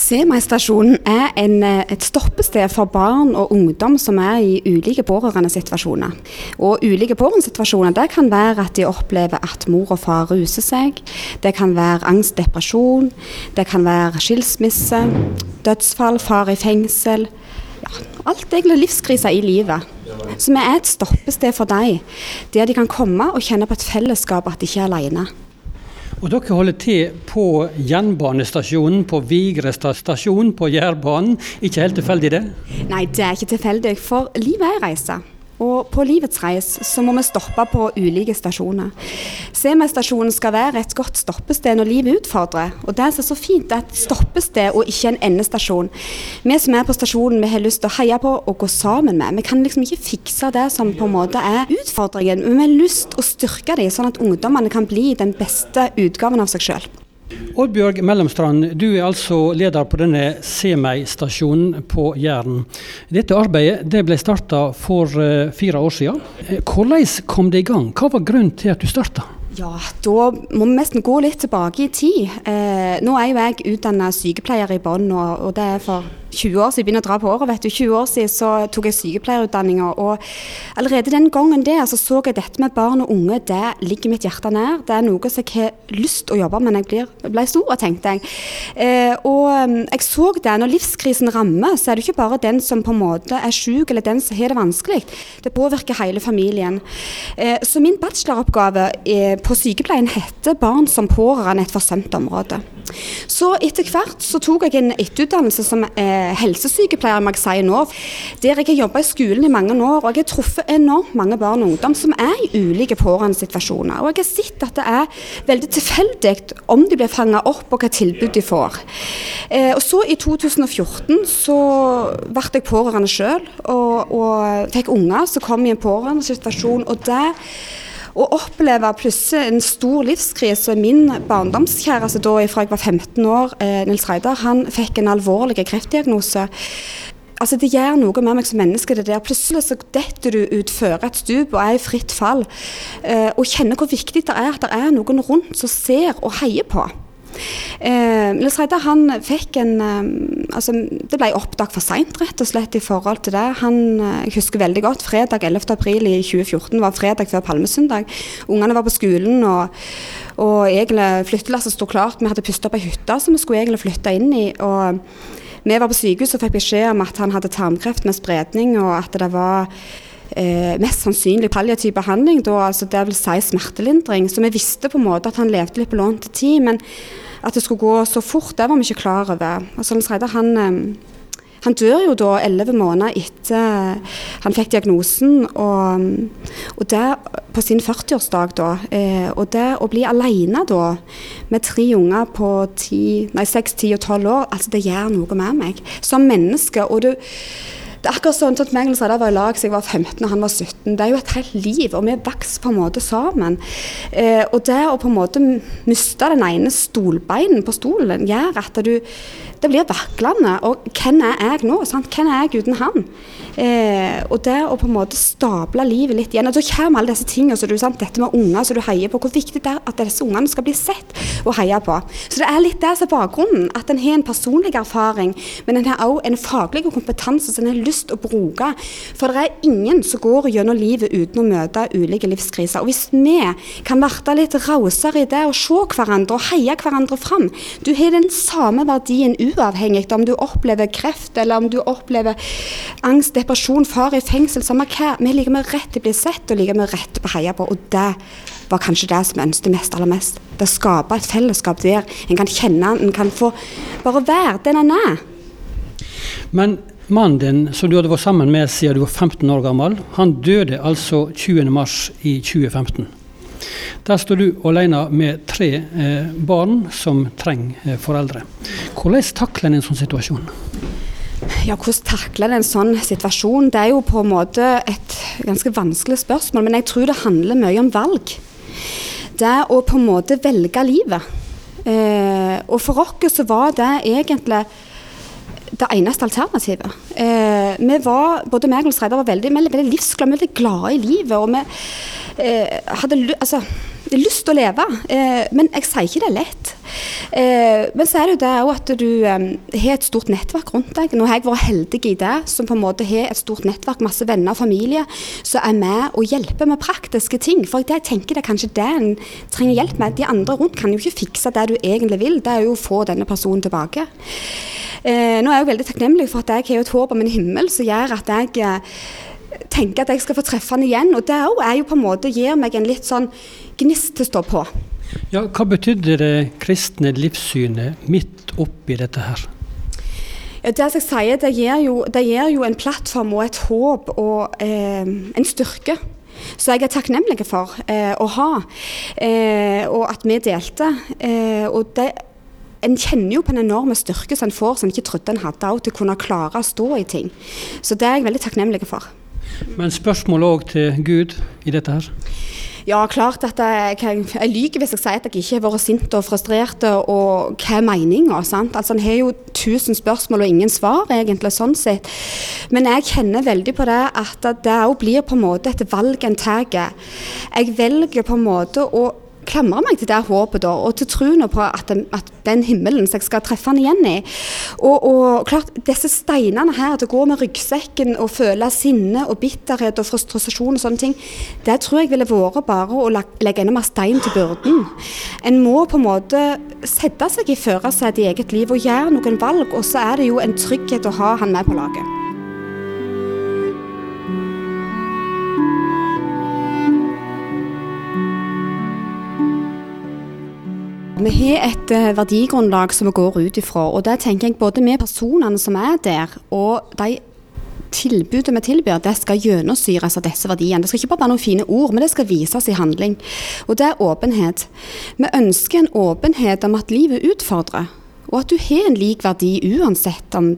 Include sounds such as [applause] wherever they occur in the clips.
Semi-stasjonen er en, eh, et stoppested for barn og ungdom som er i ulike pårørendesituasjoner. Og ulike pårørendesituasjoner det kan være at de opplever at mor og far ruser seg. Det kan være angst, depresjon. Det kan være skilsmisse, dødsfall, far i fengsel. Ja, alt egentlig livskriser i livet. Som er et stoppested for dem, der de kan komme og kjenne på et fellesskap, at de ikke er alene. Og Dere holder til på jernbanestasjonen på Vigrestad stasjon på Jærbanen. Ikke helt tilfeldig, det? Nei, det er ikke tilfeldig, for livet er ei reise. Og på livets reis så må vi stoppe på ulike stasjoner. Semi-stasjonen skal være et godt stoppested når livet utfordrer. Og det som er så fint, det er et stoppested og ikke en endestasjon. Vi som er på stasjonen, vi har lyst til å heie på og gå sammen med. Vi kan liksom ikke fikse det som på en måte er utfordringen, men vi har lyst til å styrke dem, sånn at ungdommene kan bli den beste utgaven av seg sjøl. Oddbjørg Mellomstrand, du er altså leder på denne Semei-stasjonen på Jæren. Dette arbeidet det ble starta for uh, fire år siden. Eh, hvordan kom det i gang? Hva var grunnen til at du starta? Ja, da må vi nesten gå litt tilbake i tid. Eh, nå er jo jeg utdanna sykepleier i Bonn, og, og, det er for 20 år siden. Jeg begynner å dra på året, vet du. 20 år siden så tok jeg sykepleierutdanninga, og allerede den gangen der så, så jeg dette med barn og unge, det ligger mitt hjerte nær. Det er noe som jeg har lyst til å jobbe med når jeg blir, ble stor, tenkte jeg. Eh, og mm, jeg så det, når livskrisen rammer, så er det ikke bare den som på en måte er syk, eller den som har det vanskelig. Det påvirker hele familien. Eh, så min bacheloroppgave eh, på sykepleien heter 'Barn som pårørende et forsømt område'. Så etter hvert så tok jeg en etterutdannelse som eh, helsesykepleier, må jeg si nå. Der jeg har jobba i skolen i mange år, og jeg har truffet enormt mange barn og ungdom som er i ulike pårørendesituasjoner. Og jeg har sett at det er veldig tilfeldig om de blir fanga opp, og hva tilbud de får. Eh, og så i 2014 så ble jeg pårørende sjøl, og, og fikk unger som kom i en pårørendesituasjon. og det å oppleve plutselig en stor livskrise Min barndomskjæreste da fra jeg var 15 år, eh, Nils Reidar, han fikk en alvorlig kreftdiagnose. Altså Det gjør noe med meg som menneske. det der. Plutselig så detter du utfor et stup og er i fritt fall. Eh, og kjenner hvor viktig det er at det er noen rundt som ser og heier på. Eh, Reidar han fikk en eh, altså Det ble oppdaget for seint, rett og slett, i forhold til det. Han, eh, jeg husker veldig godt fredag 11. april i 2014 var fredag før palmesøndag. Ungene var på skolen, og, og egentlig flyttelasset sto klart. Vi hadde pustet opp ei hytte som vi skulle egentlig flytte inn i. og vi var på sykehus og fikk beskjed om at han hadde tarmkreft med spredning, og at det var eh, mest sannsynlig palliativ behandling, da, altså det vil si smertelindring. Så vi visste på en måte at han levde litt på lånt tid. Men at det skulle gå så fort, det var vi ikke klar over. Altså, han, eh, han dør jo da elleve måneder etter han fikk diagnosen, og, og det på sin 40-årsdag, da. Eh, og det å bli alene da, med tre unger på 6, 10 og 12 år, altså det gjør noe med meg som menneske. og du det er akkurat sånn at meg og Sardar var i lag siden jeg var 15 og han var 17. Det er jo et helt liv, og vi vokser på en måte sammen. Eh, og det å på en måte miste den ene stolbeinen på stolen gjør at du Det blir vaklende. Og hvem er jeg nå? Sant? Hvem er jeg uten han? Eh, og det å på en måte stable livet litt igjen. Og så kommer alle disse tingene, så du, sant? dette med unger som du heier på. Hvor viktig det er at disse ungene skal bli sett og heia på. Så det er litt det som er bakgrunnen. At en har en personlig erfaring, men en har også en faglig kompetanse som en har lyst til å bruke. For det er ingen som går gjennom livet uten å møte ulike livskriser. Og hvis vi kan være litt rausere i det og se hverandre og heie hverandre fram Du har den samme verdien uavhengig om du opplever kreft eller om du opplever angst, depresjon, far i fengsel, samme hva. Vi liker med rett til å bli sett og liker med rett til å heie på. Og det var kanskje det som jeg ønsket mest aller mest. Det å skape et fellesskap der en kan kjenne, en kan få bare være den en er. Men Mannen din, som du hadde vært sammen med siden du var 15 år gammel, han døde altså 20.3 i 2015. Der står du alene med tre eh, barn som trenger eh, foreldre. Hvordan takler en en sånn situasjon? Ja, Hvordan takler en sånn situasjon? Det er jo på en måte et ganske vanskelig spørsmål, men jeg tror det handler mye om valg. Det å på en måte velge livet. Eh, og for oss så var det egentlig det eneste alternativet. Eh, vi var, både meg og Reidar var veldig, veldig livsglade, veldig glade i livet. og vi eh, hadde, altså, lyst til å leve. Eh, men jeg sier ikke det er lett. Eh, men så er det jo det òg at du eh, har et stort nettverk rundt deg. Nå har jeg vært heldig i det, som på en måte har et stort nettverk, masse venner og familie, som er med og hjelper med praktiske ting. For jeg tenker det er kanskje det en trenger hjelp med. De andre rundt kan jo ikke fikse det du egentlig vil, det er jo å få denne personen tilbake. Eh, nå er jeg jo veldig takknemlig for at jeg har et håp om en himmel som gjør at jeg eh, tenker at jeg skal få treffe han igjen. Og det er jo på en måte gir meg en litt sånn gnist til å stå på. Ja, hva betydde det kristne livssynet midt oppi dette her? Ja, det jeg sier, det gir, jo, det gir jo en plattform og et håp og eh, en styrke. Så jeg er takknemlig for eh, å ha, eh, og at vi delte. Eh, og det, en kjenner jo på en enorm styrke som en får som en ikke trodde en hadde, til å kunne klare å stå i ting. Så det er jeg veldig takknemlig for. Men spørsmål òg til Gud i dette her? Ja, klart at jeg, jeg, lyver hvis jeg sier at jeg ikke har vært sint og frustrert. Og hva er meninga? Altså, en har jo tusen spørsmål og ingen svar, egentlig, sånn sett. Men jeg kjenner veldig på det at det òg blir på en måte et valg en tar. Jeg velger på en måte å klamre meg til det håpet da, og til troen på at, den, at den himmelen som jeg skal treffe han igjen i. Og, og klart, disse steinene her, til å gå med ryggsekken og føle sinne og bitterhet og frustrasjon og sånne ting, det tror jeg ville vært bare å legge enda mer stein til byrden. En må på en måte sette seg i førersetet i eget liv og gjøre noen valg, og så er det jo en trygghet å ha han med på laget. Vi har et uh, verdigrunnlag som vi går ut ifra. og det tenker jeg Både vi personene som er der, og de tilbudet vi tilbyr, det skal gjennomsyres av disse verdiene. Det skal ikke bare være noen fine ord, men det skal vises i handling. Og det er åpenhet. Vi ønsker en åpenhet om at livet utfordrer, og at du har en lik verdi uansett om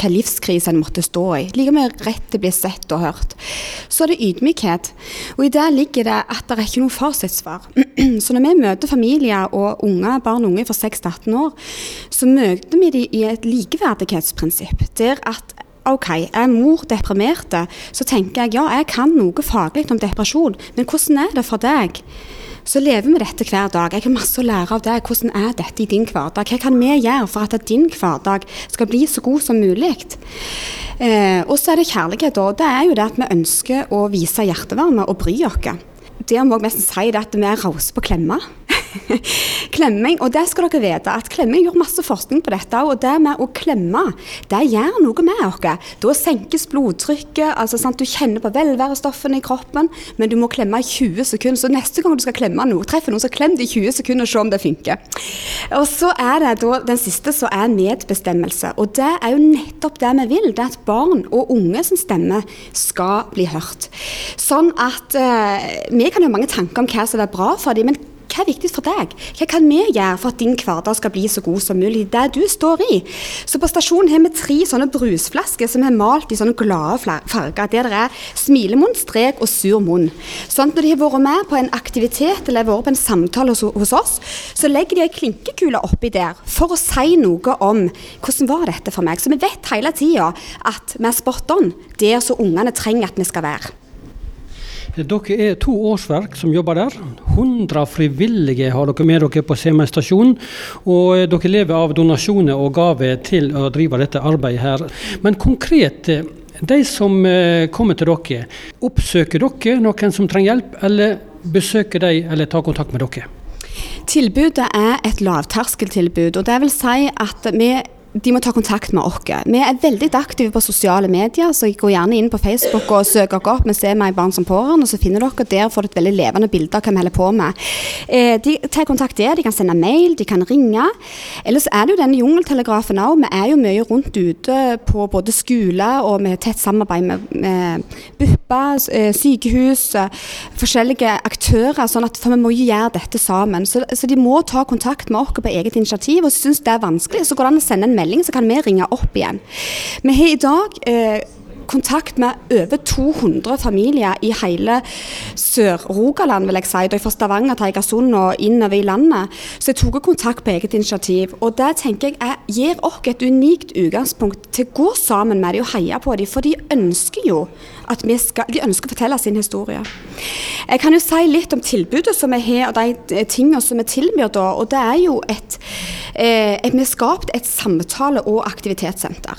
hva livskrise en måtte stå i. Like mye rett til å bli sett og hørt. Så er det ydmykhet. Og i det ligger det at det er ikke noe fasitsvar. [clears throat] Så når vi møter familier og unge, barn og unge fra 6 18 år, så møter vi dem i et likeverdighetsprinsipp. Der at OK, er mor deprimerte, så tenker jeg ja, jeg kan noe faglig om depresjon, men hvordan er det for deg? Så lever vi dette hver dag. Jeg har masse å lære av deg. Hvordan er dette i din hverdag? Hva kan vi gjøre for at din hverdag skal bli så god som mulig? Eh, og så er det kjærlighet, og det er jo det at vi ønsker å vise hjertevarme og bry oss. Det må jeg nesten si det at vi er rause på klemma. [laughs] klemming. Og det skal dere vite, at klemming gjør masse forskning på dette. Og det med å klemme, det gjør noe med oss. Da senkes blodtrykket, altså sant, du kjenner på velværestoffene i kroppen, men du må klemme i 20 sekunder. Så neste gang du skal klemme noe, treffer noen, så klem det i 20 sekunder og se om det funker. Og så er det da den siste som er medbestemmelse. Og det er jo nettopp det vi vil. Det er at barn og unge sin stemme skal bli hørt. Sånn at eh, vi kan ha mange tanker om hva som er bra for dem, men hva er viktig for deg? Hva kan vi gjøre for at din hverdag skal bli så god som mulig? Det du står i. Så på stasjonen har vi tre sånne brusflasker som er malt i sånne glade farger. Der det er smilemunn, strek og sur munn. Sånn at når de har vært med på en aktivitet eller vært på en samtale hos, oss, så legger de ei klinkekule oppi der for å si noe om hvordan var dette for meg. Så vi vet hele tida at vi er spot on der som ungene trenger at vi skal være. Dere er to årsverk som jobber der. 100 frivillige har dere med dere på Semøy stasjon. Og eh, dere lever av donasjoner og gaver til å drive dette arbeidet her. Men konkret, eh, de som eh, kommer til dere, oppsøker dere noen som trenger hjelp, eller besøker de eller tar kontakt med dere? Tilbudet er et lavterskeltilbud. og det vil si at vi de må ta kontakt med oss. Vi er veldig aktive på sosiale medier, så jeg går gjerne inn på Facebook og søker oss opp Vi ser meg barn som pårørende, så finner dere der får et veldig levende bilde av hva vi holder på med. Eh, de tar kontakt der, de kan sende mail, de kan ringe. Ellers er det jo denne jungeltelegrafen òg. Vi er jo mye rundt ute på både skole og med tett samarbeid med, med BUPA, eh, sykehus, eh, forskjellige aktører. sånn at, For vi må jo gjøre dette sammen. Så, så de må ta kontakt med oss på eget initiativ. Og syns det er vanskelig, så går det an å sende en mail melding, så kan vi ringe opp igjen. Vi har i dag eh, kontakt med over 200 familier i hele Sør-Rogaland, vil jeg si. Da fra Stavanger til Egersund og innover i landet. Så jeg tok kontakt på eget initiativ. Og det tenker jeg, jeg gir oss et unikt utgangspunkt til å gå sammen med dem og heie på dem. For de ønsker jo at vi skal, de ønsker å fortelle sin historie. Jeg kan jo si litt om tilbudet som vi har, og de tingene som vi tilbyr da. Og det er jo et, eh, Vi har skapt et samtale- og aktivitetssenter.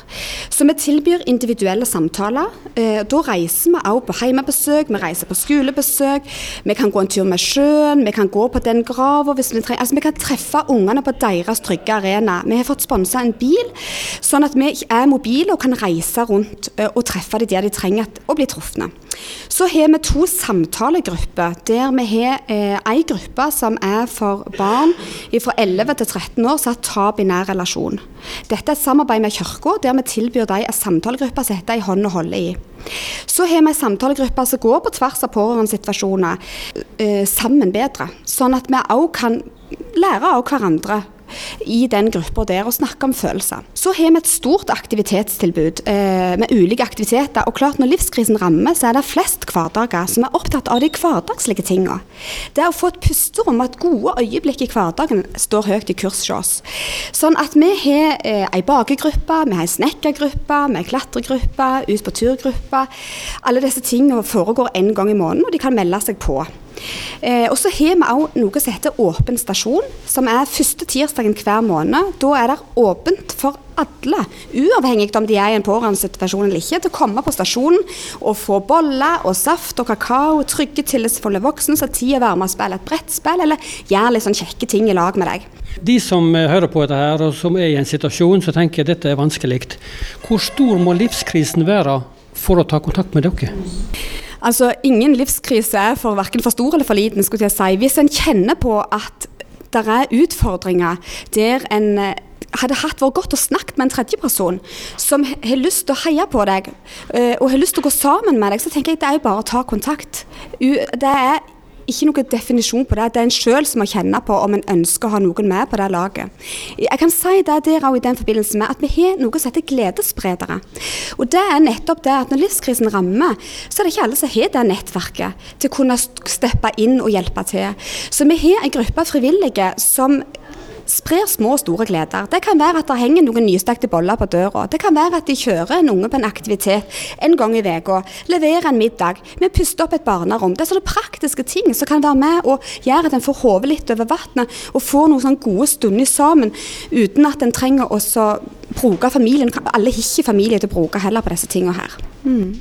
Så vi tilbyr individuelle samtaler. Eh, da reiser vi også på hjemmebesøk, vi reiser på skolebesøk. Vi kan gå en tur med sjøen, vi kan gå på den grava vi. Altså, vi kan treffe ungene på deres trygge arena. Vi har fått sponsa en bil, sånn at vi er mobile og kan reise rundt eh, og treffe dem der de trenger å bli truffet. Så har vi to samtalegrupper, der vi har eh, ei gruppe som er for barn fra 11 til 13 år som har tap i nær relasjon. Dette er et samarbeid med Kirka, der vi tilbyr dem en samtalegruppe som heter I hånd å holde i. Så har vi en samtalegruppe som går på tvers av pårørendesituasjoner eh, sammen bedre, sånn at vi òg kan lære av hverandre i den gruppa der og snakke om følelser. Så har vi et stort aktivitetstilbud eh, med ulike aktiviteter. Og klart når livskrisen rammer, så er det flest hverdager som er opptatt av de hverdagslige tingene. Det å få et pusterom og et gode øyeblikk i hverdagen står høyt i kurs hos oss. Sånn at vi har eh, bakegruppe, vi har ei snekkergruppe, vi har klatregruppe, ut på turgruppe. Alle disse tingene foregår en gang i måneden, og de kan melde seg på. Eh, og så har vi òg noe som heter Åpen stasjon, som er første tirsdagen hver måned. Da er det åpent for alle, uavhengig om de er i en pårørendesituasjon eller ikke, til å komme på stasjonen og få boller og saft og kakao, trygge, tillitsfulle voksne som har tid å være med og spille et brettspill, eller gjøre litt sånn kjekke ting i lag med deg. De som eh, hører på dette her, og som er i en situasjon så tenker jeg dette er vanskelig. Hvor stor må livskrisen være for å ta kontakt med dere? Altså, Ingen livskrise er for verken for stor eller for liten. skulle jeg si. Hvis en kjenner på at det er utfordringer der en eh, hadde hatt vært godt å snakke med en tredjeperson som har lyst til å heie på deg eh, og har lyst til å gå sammen med deg, så tenker jeg det er jo bare å ta kontakt. Det er ikke noen definisjon på det. Det er en sjøl som må kjenne på om en ønsker å ha noen med på det laget. Jeg kan si det der også i den forbindelse med at vi har noe som heter gledesspredere. Og det er nettopp det at når livskrisen rammer, så er det ikke alle som har det nettverket til å kunne steppe inn og hjelpe til. Så vi har en gruppe frivillige som sprer små og store gleder. Det kan være at det henger noen nystekte boller på døra. Det kan være at de kjører en unge på en aktivitet en gang i uka. Leverer en middag. Vi puster opp et barnerom. Det er sånne praktiske ting som kan være med og gjøre at en får hodet litt over vannet og får noen sånne gode stunder sammen uten at en trenger å bruke familien. Alle har ikke familie til å bruke heller på disse tingene her. Mm.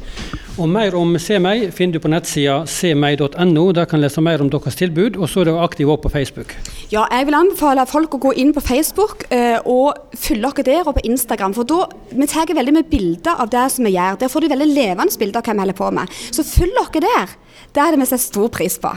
Og Mer om Se meg finner du på nettsida semeg.no. Der kan du lese mer om deres tilbud. Og så er dere aktive også på Facebook. Ja, jeg vil anbefale folk å gå inn på Facebook eh, og følge dere der, og på Instagram. For da vi tar veldig med bilder av det som vi gjør. Der får du veldig levende bilder av hva vi holder på med. Så følg dere der. Det det vi setter stor pris på.